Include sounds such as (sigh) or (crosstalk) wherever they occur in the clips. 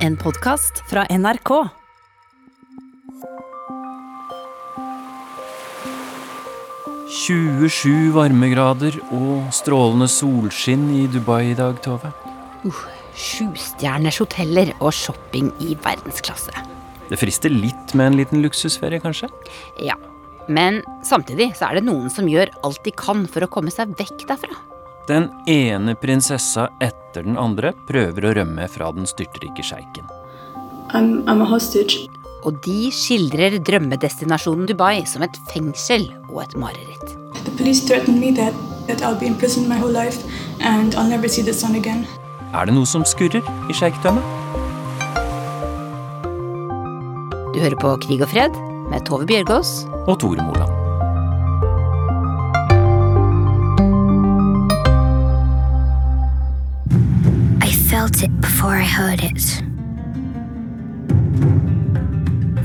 En podkast fra NRK. «27 varmegrader og strålende solskinn i Dubai i dag, Tove. Uh, Sjustjerners hoteller og shopping i verdensklasse. Det frister litt med en liten luksusferie, kanskje? Ja, men samtidig så er det noen som gjør alt de kan for å komme seg vekk derfra. Den ene prinsessa etter den andre prøver å rømme fra den styrtrike sjeiken. I'm, I'm a hostage. Og de skildrer drømmedestinasjonen Dubai som et fengsel og et mareritt. The police threatened me that, that I'll be in prison my whole life and I'll never see the sun again. Er det noe som skurrer i sjeikdømmet? Du hører på Krig og fred med Tove Bjørgaas. Og Tore Moland. Heard it.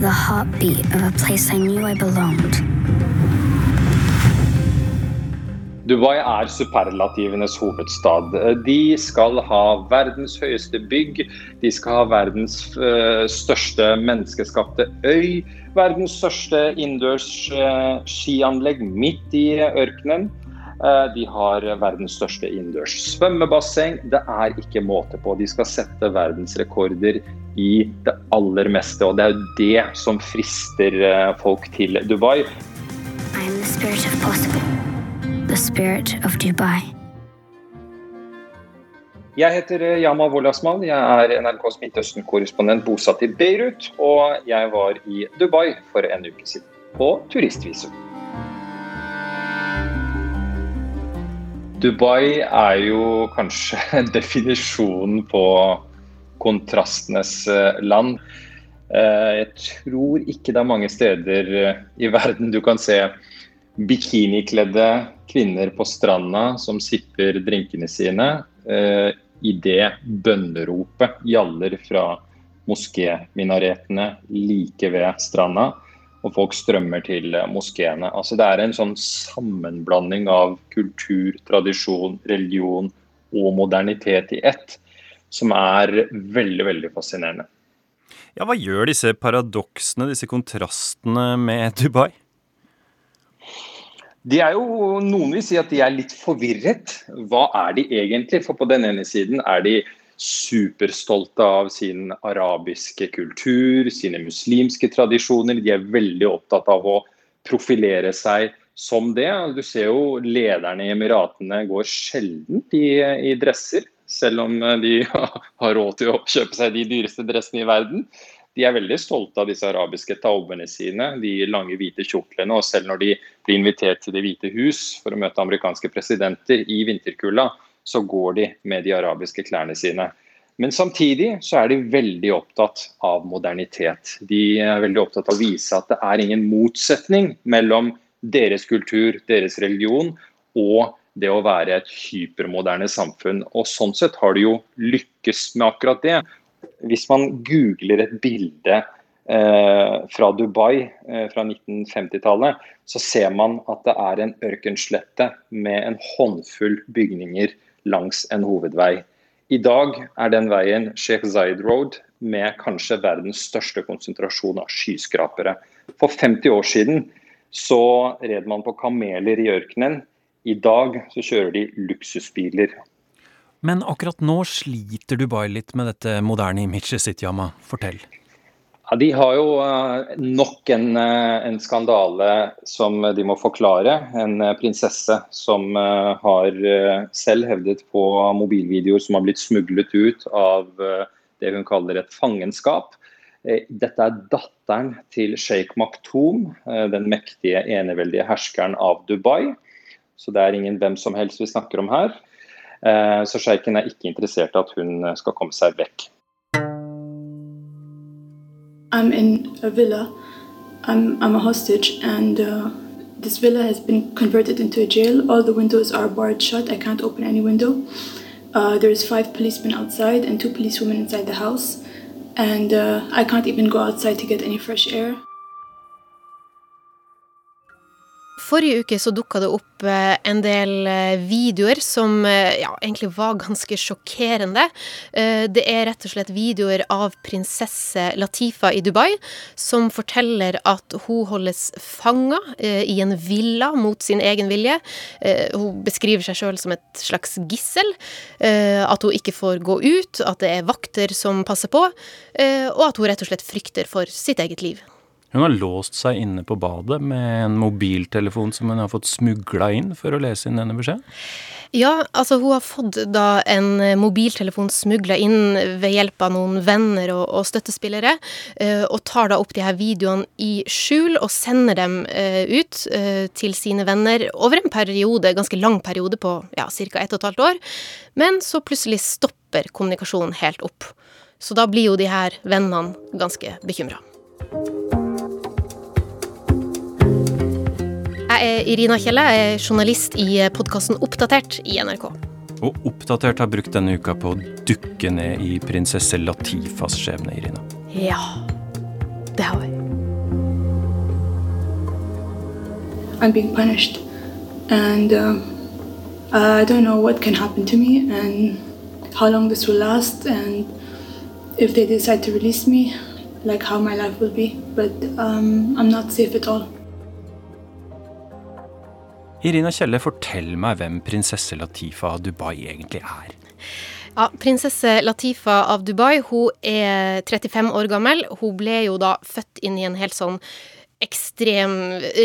The heartbeat of a place I knew I belonged. Dubai er superlativenes hovedstad. De skal ha verdens høyeste bygg, de skal ha verdens uh, største menneskeskapte øy, verdens største innendørs uh, skianlegg midt i ørkenen. Uh, de har verdens største innendørs svømmebasseng. Det er ikke måte på. De skal sette verdensrekorder i det aller meste, og det er jo det som frister folk til Dubai. I the spirit of possible. The spirit of Dubai. Jeg heter Yama Wolasmal. Jeg er NRKs Midtøsten-korrespondent bosatt i Beirut. Og jeg var i Dubai for en uke siden, på turistvisum. Dubai er jo kanskje (laughs) definisjonen på kontrastenes land. Jeg tror ikke det er mange steder i verden du kan se bikinikledde kvinner på stranda som sipper drinkene sine i det bønneropet gjaller fra moskéminaretene like ved stranda, og folk strømmer til moskeene. Altså, det er en sånn sammenblanding av kultur, tradisjon, religion og modernitet i ett, som er veldig, veldig fascinerende. Ja, Hva gjør disse paradoksene, disse kontrastene med Dubai? De er jo, Noen vil si at de er litt forvirret. Hva er de egentlig? For på den ene siden er de superstolte av sin arabiske kultur, sine muslimske tradisjoner. De er veldig opptatt av å profilere seg som det. Du ser jo lederne i Emiratene går sjelden i, i dresser, selv om de (laughs) har råd til å kjøpe seg de dyreste dressene i verden. De er veldig stolte av disse arabiske taubene sine, de lange hvite kjortlene. Og selv når de blir invitert til Det hvite hus for å møte amerikanske presidenter i vinterkulda, så går de med de arabiske klærne sine. Men samtidig så er de veldig opptatt av modernitet. De er veldig opptatt av å vise at det er ingen motsetning mellom deres kultur, deres religion og det å være et hypermoderne samfunn. Og Sånn sett har de jo lykkes med akkurat det. Hvis man googler et bilde eh, fra Dubai eh, fra 1950-tallet, så ser man at det er en ørkenslette med en håndfull bygninger langs en hovedvei. I dag er den veien Sheikh Zayed Road med kanskje verdens største konsentrasjon av skyskrapere. For 50 år siden så red man på kameler i ørkenen. I dag så kjører de luksusbiler. Men akkurat nå sliter Dubai litt med dette moderne imaget sitt, Yama. Fortell. Ja, De har jo uh, nok en, uh, en, skandale som de må forklare. En uh, prinsesse som har selv hevdet på mobilvideoer som har blitt smuglet ut av det hun kaller et fangenskap. Dette er datteren til sjeik Maktoum, den mektige eneveldige herskeren av Dubai. Så det er ingen hvem som helst vi snakker om her. Så sjeiken er ikke interessert i at hun skal komme seg vekk. I'm in a villa. I'm, I'm a hostage, and uh, this villa has been converted into a jail. All the windows are barred shut. I can't open any window. Uh, there's five policemen outside and two policewomen inside the house. And uh, I can't even go outside to get any fresh air. Forrige uke så dukka det opp eh, en del eh, videoer som eh, ja, egentlig var (laughs) ganske sjokkerende. Det er rett og slett videoer av prinsesse Latifa i Dubai som forteller at hun holdes fanga i en villa mot sin egen vilje. Hun beskriver seg sjøl som et slags gissel. At hun ikke får gå ut, at det er vakter som passer på, og at hun rett og slett frykter for sitt eget liv. Hun har låst seg inne på badet med en mobiltelefon som hun har fått smugla inn for å lese inn denne beskjeden? Ja, altså hun har fått da en mobiltelefon smugla inn ved hjelp av noen venner og, og støttespillere, uh, og tar da opp de her videoene i skjul og sender dem uh, ut uh, til sine venner over en periode, ganske lang periode på ja, ca. ett og et halvt år. Men så plutselig stopper kommunikasjonen helt opp. Så da blir jo de her vennene ganske bekymra. Jeg er Irina Kjelle, jeg er journalist i podkasten Oppdatert i NRK. Og Oppdatert har brukt denne uka på å dukke ned i prinsesse Latifas skjebne, Irina. Ja, det har vi. I'm being punished, and uh, I don't know what can happen to me, and how long this will last, and if they decide to release me, like how my life will be. But um, I'm not safe at all. Irina Kjelle, fortell meg hvem prinsesse Latifa av Dubai egentlig er. Ja, Prinsesse Latifa av Dubai hun er 35 år gammel. Hun ble jo da født inn i en helt sånn ekstrem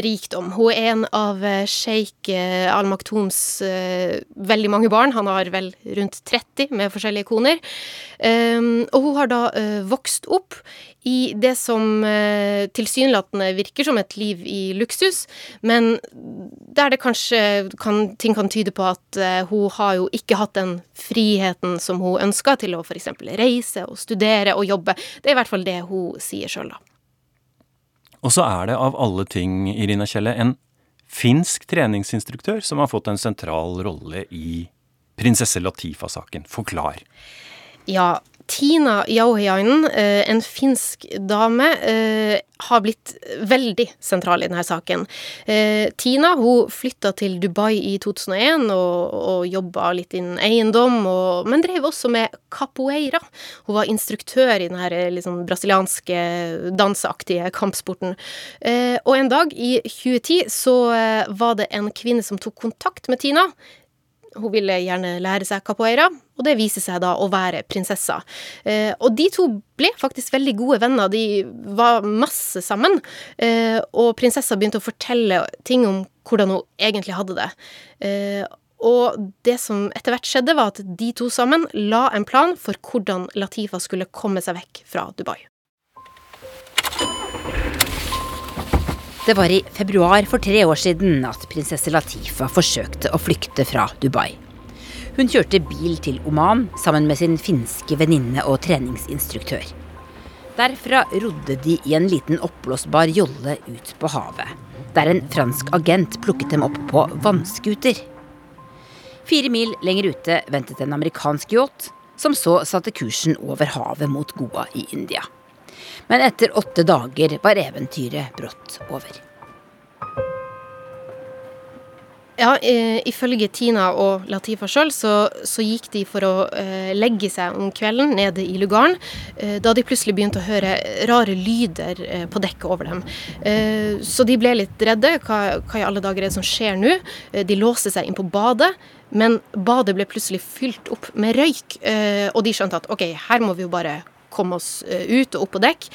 rikdom. Hun er en av eh, sjeik eh, Al Maktoums uh, veldig mange barn. Han har vel rundt 30 med forskjellige koner. Um, og hun har da vokst opp i det som tilsynelatende virker som et liv i luksus, men der det kanskje kan, ting kan tyde på at hun har jo ikke hatt den friheten som hun ønska til å f.eks. reise og studere og jobbe. Det er i hvert fall det hun sier sjøl, da. Og så er det av alle ting, Irina Kjelle, en finsk treningsinstruktør som har fått en sentral rolle i prinsesse Latifa-saken. Forklar. Ja, Tina Jauhiainen, eh, en finsk dame, eh, har blitt veldig sentral i denne saken. Eh, Tina hun flytta til Dubai i 2001 og, og jobba litt innen eiendom, og, men drev også med capoeira. Hun var instruktør i denne liksom, brasilianske danseaktige kampsporten. Og en dag i 2010 så var det en kvinne som tok kontakt med Tina hun ville gjerne lære seg capoeira, og det viser seg da å være prinsessa. Eh, og de to ble faktisk veldig gode venner, de var masse sammen. Eh, og prinsessa begynte å fortelle ting om hvordan hun egentlig hadde det. Eh, og det som etter hvert skjedde, var at de to sammen la en plan for hvordan Latifa skulle komme seg vekk fra Dubai. Det var i februar for tre år siden at prinsesse Latifa forsøkte å flykte fra Dubai. Hun kjørte bil til Oman sammen med sin finske venninne og treningsinstruktør. Derfra rodde de i en liten oppblåsbar jolle ut på havet, der en fransk agent plukket dem opp på vannskuter. Fire mil lenger ute ventet en amerikansk yacht, som så satte kursen over havet mot Goa i India. Men etter åtte dager var eventyret brått over. Ja, ifølge Tina og Latifa sjøl så, så, gikk de for å uh, legge seg om kvelden nede i lugaren, uh, da de plutselig begynte å høre rare lyder på dekket over dem. så de ble litt redde. Hva, hva, i alle dager er det som skjer nå? de låste seg inn på badet. Men badet ble plutselig fylt opp med røyk, og de skjønte at OK, her må vi jo bare komme oss eh, ut og opp på dekk.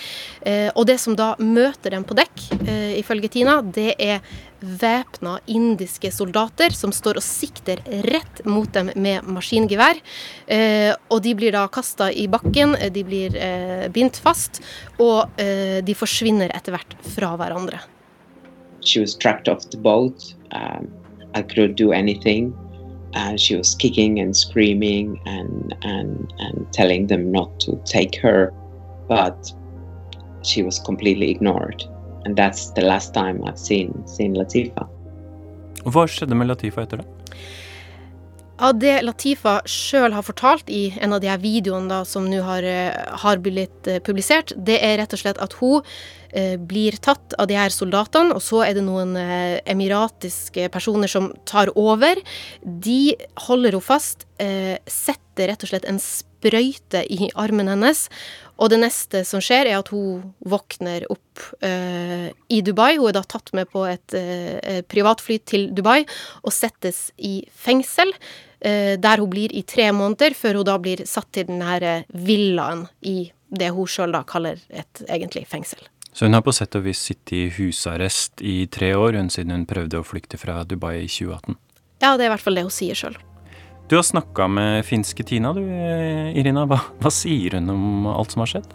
Eh, og det som da møter dem på dekk, eh, ifølge Tina, det er væpna indiske soldater som står og sikter rett mot dem med maskingevær. og de blir da kasta i bakken, de blir bindt fast, og de forsvinner etter hvert fra hverandre. She was trapped off the boat. Um, I couldn't do anything. Uh, she was kicking and screaming and and and telling them not to take her but she was completely ignored and that's the last time I've seen seen Latifa. Hva skjedde med Latifa etter det? Av det Latifa sjøl har fortalt i en av de her videoene da, som nå har, eh, har, blitt eh, publisert, det er rett og slett at hun blir tatt av de her soldatene, og så er det noen eh, emiratiske personer som tar over. De holder henne fast, eh, setter rett og slett en sprøyte i armen hennes, og det neste som skjer, er at hun våkner opp i Dubai. Hun er da tatt med på et privatfly til Dubai og settes i fengsel. Der hun blir i tre måneder, før hun da blir satt til den her villaen i det hun sjøl kaller et egentlig fengsel. Så hun har på sett og vis sittet i husarrest i tre år, hun siden hun prøvde å flykte fra Dubai i 2018? Ja, det er i hvert fall det hun sier sjøl. Du har snakka med finske Tina, du Irina. Hva, hva, sier hun om alt som har skjedd?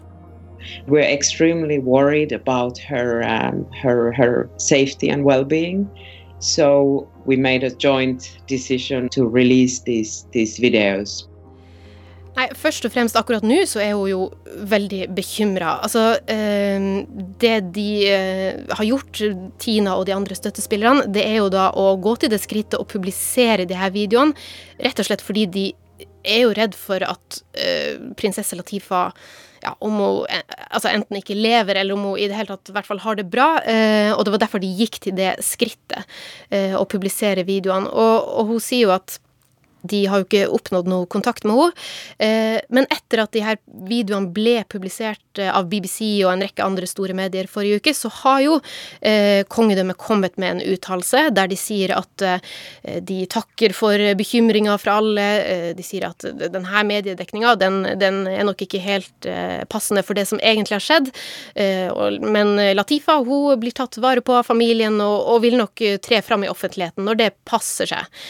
We're extremely worried about her, um, her, her safety and well-being. So we made a joint decision to release these, these videos. Nei, Først og fremst akkurat nå så er hun jo veldig bekymra. Altså, eh, det de eh, har gjort, Tina og de andre støttespillerne, det er jo da å gå til det skrittet å publisere de her videoene, rett og slett fordi de er jo redd for at eh, prinsesse Latifa ja, om hun eh, altså enten ikke lever, eller om hun i det hele tatt i hvert fall har det bra. Eh, og det var derfor de gikk til det skrittet, eh, å publisere videoene. Og, og hun sier jo at de har jo ikke oppnådd noe kontakt med henne. Eh, men etter at de her videoene ble publisert eh, av BBC og en rekke andre store medier forrige uke, så har jo eh, kongedømmet kommet med en uttalelse der de sier at de takker for bekymringa fra alle. De sier at denne mediedekninga, den, den, er nok ikke helt passende for det som egentlig har skjedd. Men Latifa hun blir tatt vare på av familien og vil nok tre fram i offentligheten når det passer seg.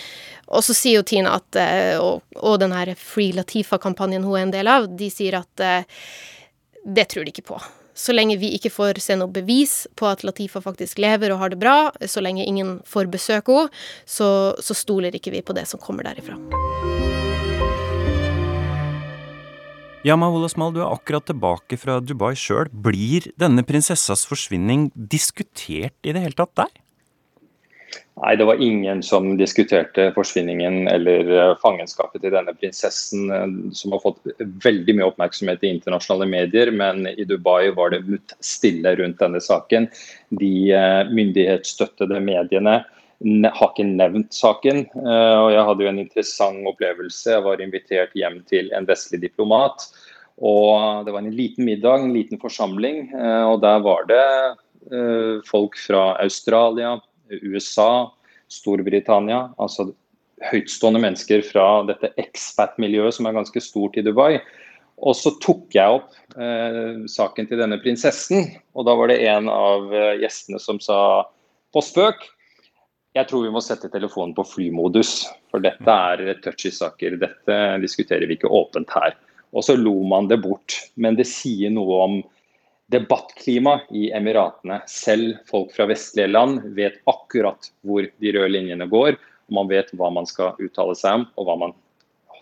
Og så sier jo Tina at, eh, og, og den her Free Latifa-kampanjen hun er en del av, de sier at eh, det tror de ikke på. Så lenge vi ikke får se noe bevis på at Latifa faktisk lever og har det bra, så lenge ingen får besøke henne, så, så stoler ikke vi på det som kommer derifra. Yama Wolasmal, du er akkurat tilbake fra Dubai sjøl. Blir denne prinsessas forsvinning diskutert i det hele tatt der? Nei, det var ingen som diskuterte forsvinningen eller eh, fangenskapet til denne prinsessen, eh, som har fått veldig mye oppmerksomhet i internasjonale medier. Men i Dubai var det stille rundt denne saken. De eh, myndighetsstøttede mediene har ikke nevnt saken. og Jeg hadde jo en interessant opplevelse. Jeg var invitert hjem til en vestlig diplomat. og Det var en liten middag, en liten forsamling. og Der var det folk fra Australia, USA, Storbritannia. Altså høytstående mennesker fra dette expat-miljøet som er ganske stort i Dubai. Og så tok jeg opp eh, saken til denne prinsessen, og da var det en av eh, gjestene som sa på spøk jeg tror vi må sette telefonen på flymodus, for dette er touchy saker. Dette diskuterer vi ikke åpent her. Og så lo man det bort. Men det sier noe om debattklima i Emiratene. Selv folk fra vestlige land vet akkurat hvor de røde linjene går. og Man vet hva man skal uttale seg om, og hva man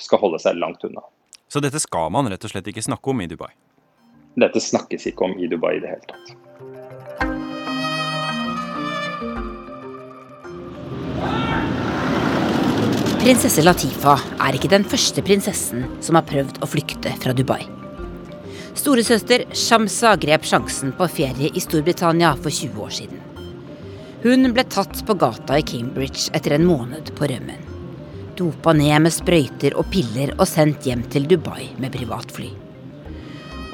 skal holde seg langt unna. Så dette skal man rett og slett ikke snakke om i Dubai? Dette snakkes ikke om i Dubai i det hele tatt. Prinsesse Latifa er ikke den første prinsessen som har prøvd å flykte fra Dubai. Storesøster Shamsa grep sjansen på ferie i Storbritannia for 20 år siden. Hun ble tatt på gata i Cambridge etter en måned på rømmen. Dopa ned med sprøyter og piller og sendt hjem til Dubai med privatfly.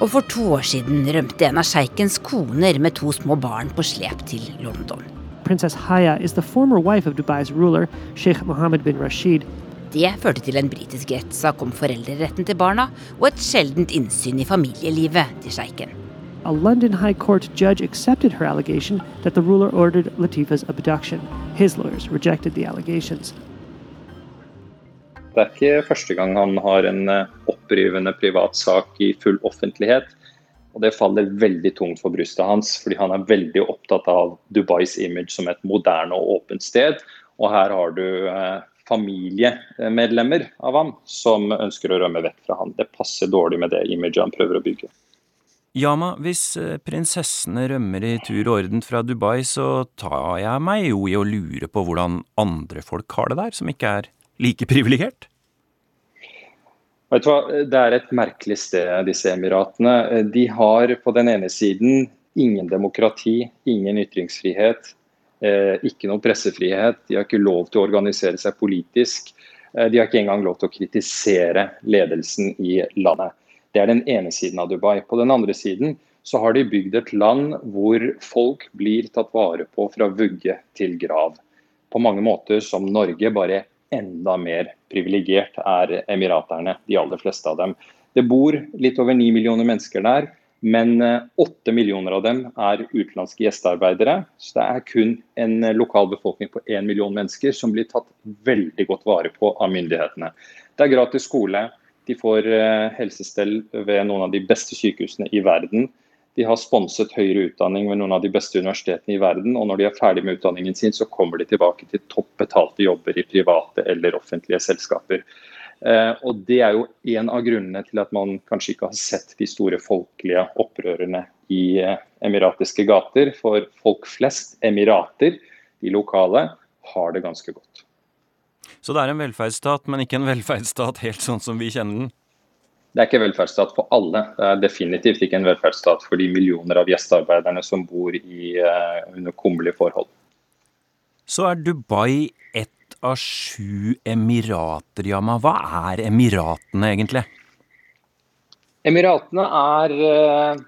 Og for to år siden rømte en av sjeikens koner med to små barn på slep til London. Prinsesse Haya er den forrige wife of Dubai's ruler, Sheikh Mohammed bin Rashid, det førte til en britisk rettssak om foreldreretten til barna og et sjeldent innsyn i familielivet til sjeiken. A London High Court judge accepted her allegation that the ruler ordered Latifa's abduction. His lawyers rejected the allegations. Det er ikke første gang han har en eh, opprivende privatsak i full offentlighet. Og Det faller veldig tungt for brystet hans, fordi han er veldig opptatt av Dubais image som et moderne og åpent sted. Og her har du eh, familiemedlemmer av ham som ønsker å rømme vekk fra han. Det passer dårlig med det imaget han prøver å bygge. Yama, hvis eh, prinsessene rømmer i tur og orden fra Dubai, så tar jeg meg jo i å lure på hvordan andre folk har det der, som ikke er like privilegert? Vet du hva, Det er et merkelig sted, disse emiratene. De har på den ene siden ingen demokrati, ingen ytringsfrihet, ikke noe pressefrihet. De har ikke lov til å organisere seg politisk. Eh, de har ikke engang lov til å kritisere ledelsen i landet. Det er den ene siden av Dubai. På den andre siden så har de bygd et land hvor folk blir tatt vare på fra vugge til grav. På mange måter som Norge, bare enda mer privilegert er emiraterne, de aller fleste av dem. Det bor litt over ni millioner mennesker der, men åtte millioner av dem er utenlandske gjestearbeidere. Så det er kun en lokal befolkning på én million mennesker som blir tatt veldig godt vare på av myndighetene. Det er gratis skole, de får helsestell ved noen av de beste sykehusene i verden. De har sponset høyere utdanning ved noen av de beste universitetene i verden. Og når de er ferdig med utdanningen sin, så kommer de tilbake til topp betalte jobber i private eller offentlige selskaper. Eh, og Det er jo en av grunnene til at man kanskje ikke har sett de store folkelige opprørene i eh, emiratiske gater. For folk flest, emirater, de lokale, har det ganske godt. Så det er en velferdsstat, men ikke en velferdsstat helt sånn som vi kjenner den? Det er ikke velferdsstat for alle. Det er definitivt ikke en velferdsstat for de millioner av gjestearbeiderne som bor i, uh, under kummerlige forhold. Så er Dubai ett av sju emirater, Yama. Hva er Emiratene egentlig? Emiratene er uh,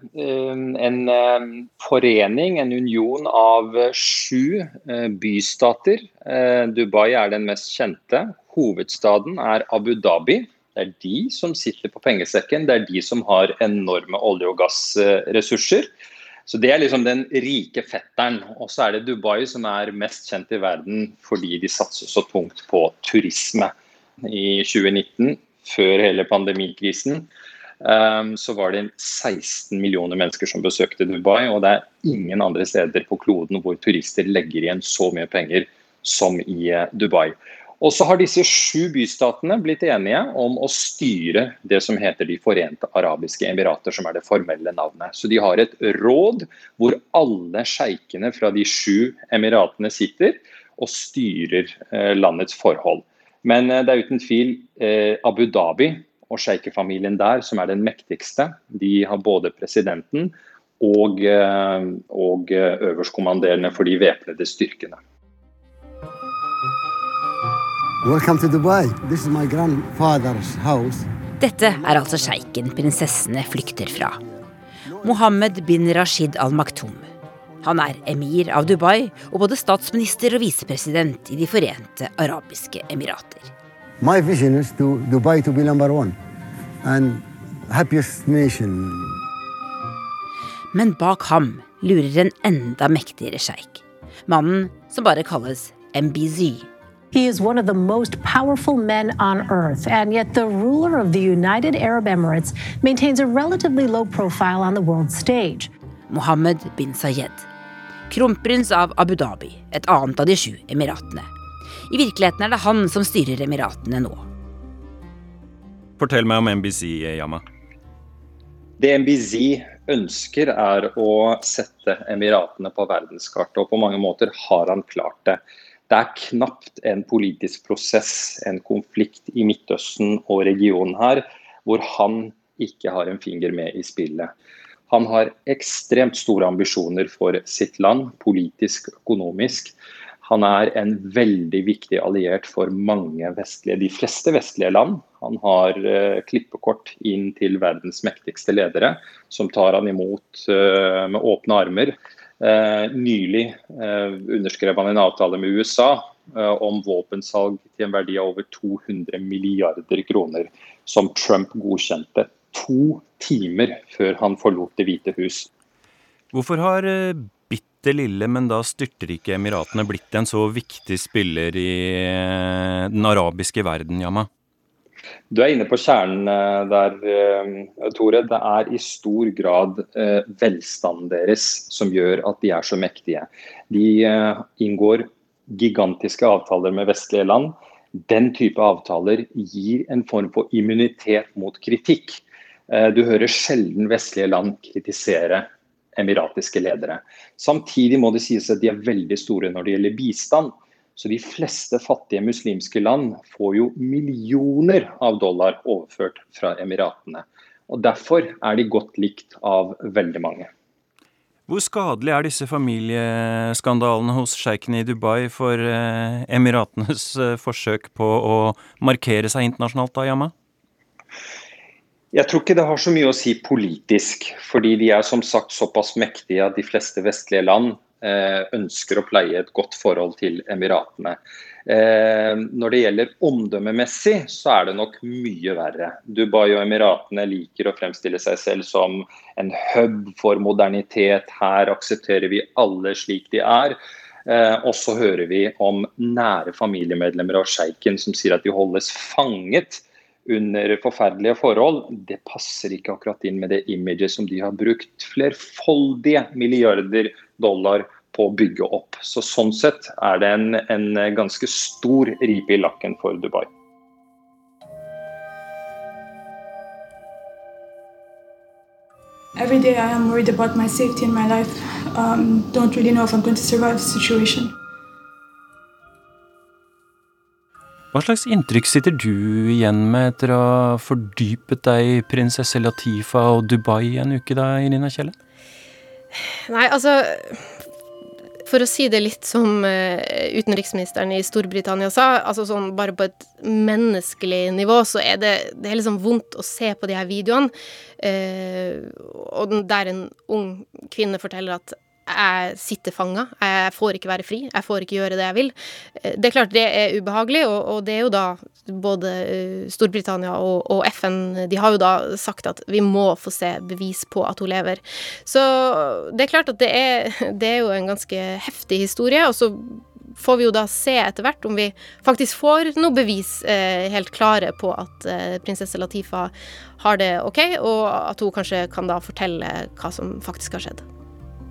en uh, forening, en union av sju bystater. Dubai er den mest kjente. Hovedstaden er Abu Dhabi. Det er de som sitter på pengesekken, det er de som har enorme olje- og gassressurser. Så Det er liksom den rike fetteren. Og så er det Dubai som er mest kjent i verden fordi de satser så tungt på turisme. I 2019, før hele pandemikrisen, ehm, så var det 16 millioner mennesker som besøkte Dubai. Og det er ingen andre steder på kloden hvor turister legger igjen så mye penger som i eh, Dubai. Og så har disse sju bystatene blitt enige om å styre det som heter De forente arabiske emirater, som er det formelle navnet. Så de har et råd hvor alle sjeikene fra de sju emiratene sitter og styrer eh, landets forhold. Men eh, det er uten tvil eh, Abu Dhabi og sjeikefamilien der som er den mektigste. De har både presidenten og, og øverstkommanderende for de væpnede styrkene. Welcome to Dubai. This is my grandfather's house. Dette er altså sjeiken prinsessene flykter fra. Mohammed bin Rashid al Maktoum. Han er emir av Dubai og både statsminister og visepresident i De forente arabiske emirater. My vision is to Dubai to be number one and happiest nation. Men bak ham lurer en enda mektigere sjeik. Mannen som bare kalles MBZ. He is one of the most powerful men on earth, and yet the ruler of the United Arab Emirates maintains a relatively low profile on the world stage. Mohammed bin Sayed. Kronprins av Abu Dhabi, et annet av de sju emiratene. I virkeligheten er det han som styrer emiratene nå. Fortell meg om MBZ, Yama. Det NBC ønsker, er å sette Emiratene på verdenskartet, og på mange måter har han klart det. Det er knapt en politisk prosess, en konflikt i Midtøsten og regionen her, hvor han ikke har en finger med i spillet. Han har ekstremt store ambisjoner for sitt land, politisk, økonomisk. Han er en veldig viktig alliert for mange vestlige, de fleste vestlige land. Han har uh, klippekort inn til verdens mektigste ledere, som tar han imot uh, med åpne armer. Eh, nylig eh, underskrev han en avtale med USA eh, om våpensalg til en verdi av over 200 milliarder kroner, som Trump godkjente to timer før han forlot Det hvite hus. Hvorfor har bitte lille, men da styrtrike Emiratene blitt en så viktig spiller i den arabiske verden, Yama? Du er inne på kjernen eh, der, eh, Tore. Det er i stor grad eh, velstanden deres som gjør at de er så mektige. De inngår gigantiske avtaler med vestlige land. Den type avtaler gir en form for immunitet mot kritikk. Du hører sjelden vestlige land kritisere emiratiske ledere. Samtidig må det sies at de er veldig store når det gjelder bistand. Så de fleste fattige muslimske land får jo millioner av dollar overført fra Emiratene. Og Derfor er de godt likt av veldig mange. Hvor skadelig er disse familieskandalene hos sjeikene i Dubai for eh, Emiratenes eh, forsøk på å markere seg internasjonalt, da, Yama? Jeg tror ikke det har så mye å si politisk, fordi de er som sagt såpass mektige at de fleste vestlige land ønsker å pleie et godt forhold til Emiratene. Eh, når det gjelder omdømmemessig, så er det nok mye verre. Dubai og Emiratene liker å fremstille seg selv som en hub for modernitet. Her aksepterer vi alle slik de er. Eh, og så hører vi om nære familiemedlemmer av sjeiken som sier at de holdes fanget under forferdelige forhold, det passer ikke akkurat inn med det imaget som de har brukt flerfoldige milliarder dollar på å bygge opp. Så Sånn sett er det en, en ganske stor ripe i lakken for Dubai. Every day I am worried about my safety and my life. Um, don't really know if I'm going to survive the situation. Hva slags inntrykk sitter du igjen med etter å ha fordypet deg i prinsesse Latifa og Dubai en uke, da, Irina Kjelle? Nei, altså For å si det litt som uh, utenriksministeren i Storbritannia sa, altså sånn bare på et menneskelig nivå, så er det, det er liksom vondt å se på de her videoene. Eh, og der en ung kvinne forteller at jeg sitter fanga. Jeg får ikke være fri. Jeg får ikke gjøre det jeg vil. Eh, det er klart det er ubehagelig, og, og det er jo da både eh, Storbritannia og, og, FN De har jo da sagt at vi må få se bevis på at hun lever. Så det er klart at det er, (laughs) det er jo en ganske heftig historie. og så får vi jo da se etter hvert om vi faktisk får noe bevis eh, helt klare på at eh, prinsesse Latifa har det OK, og at hun kanskje kan da fortelle hva som faktisk har skjedd.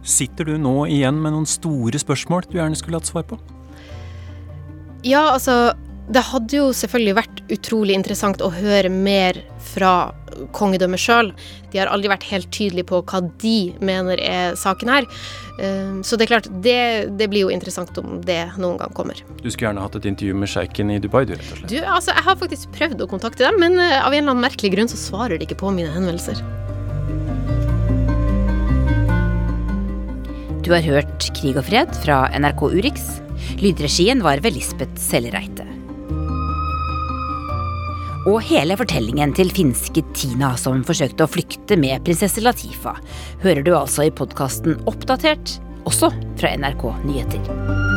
Sitter du nå igjen med noen store spørsmål du gjerne skulle hatt svar på? Ja, altså Det hadde jo selvfølgelig vært utrolig interessant å høre mer fra kongedømmet sjøl. De har aldri vært helt tydelige på hva de mener er saken her. Ehm, så det er klart, det, det, blir jo interessant om det noen gang kommer. Du skulle gjerne hatt et intervju med sjeiken i Dubai, du, rett og slett? Du, altså, jeg har faktisk prøvd å kontakte dem, men eh, av en eller annen merkelig grunn så svarer de ikke på mine henvendelser. Du har hørt Krig og fred fra NRK Urix. Lydregien var ved Lisbeth Sellereite. Og hele fortellingen til finske Tina som forsøkte å flykte med prinsesse Latifa, hører du altså i podkasten Oppdatert, også fra NRK Nyheter.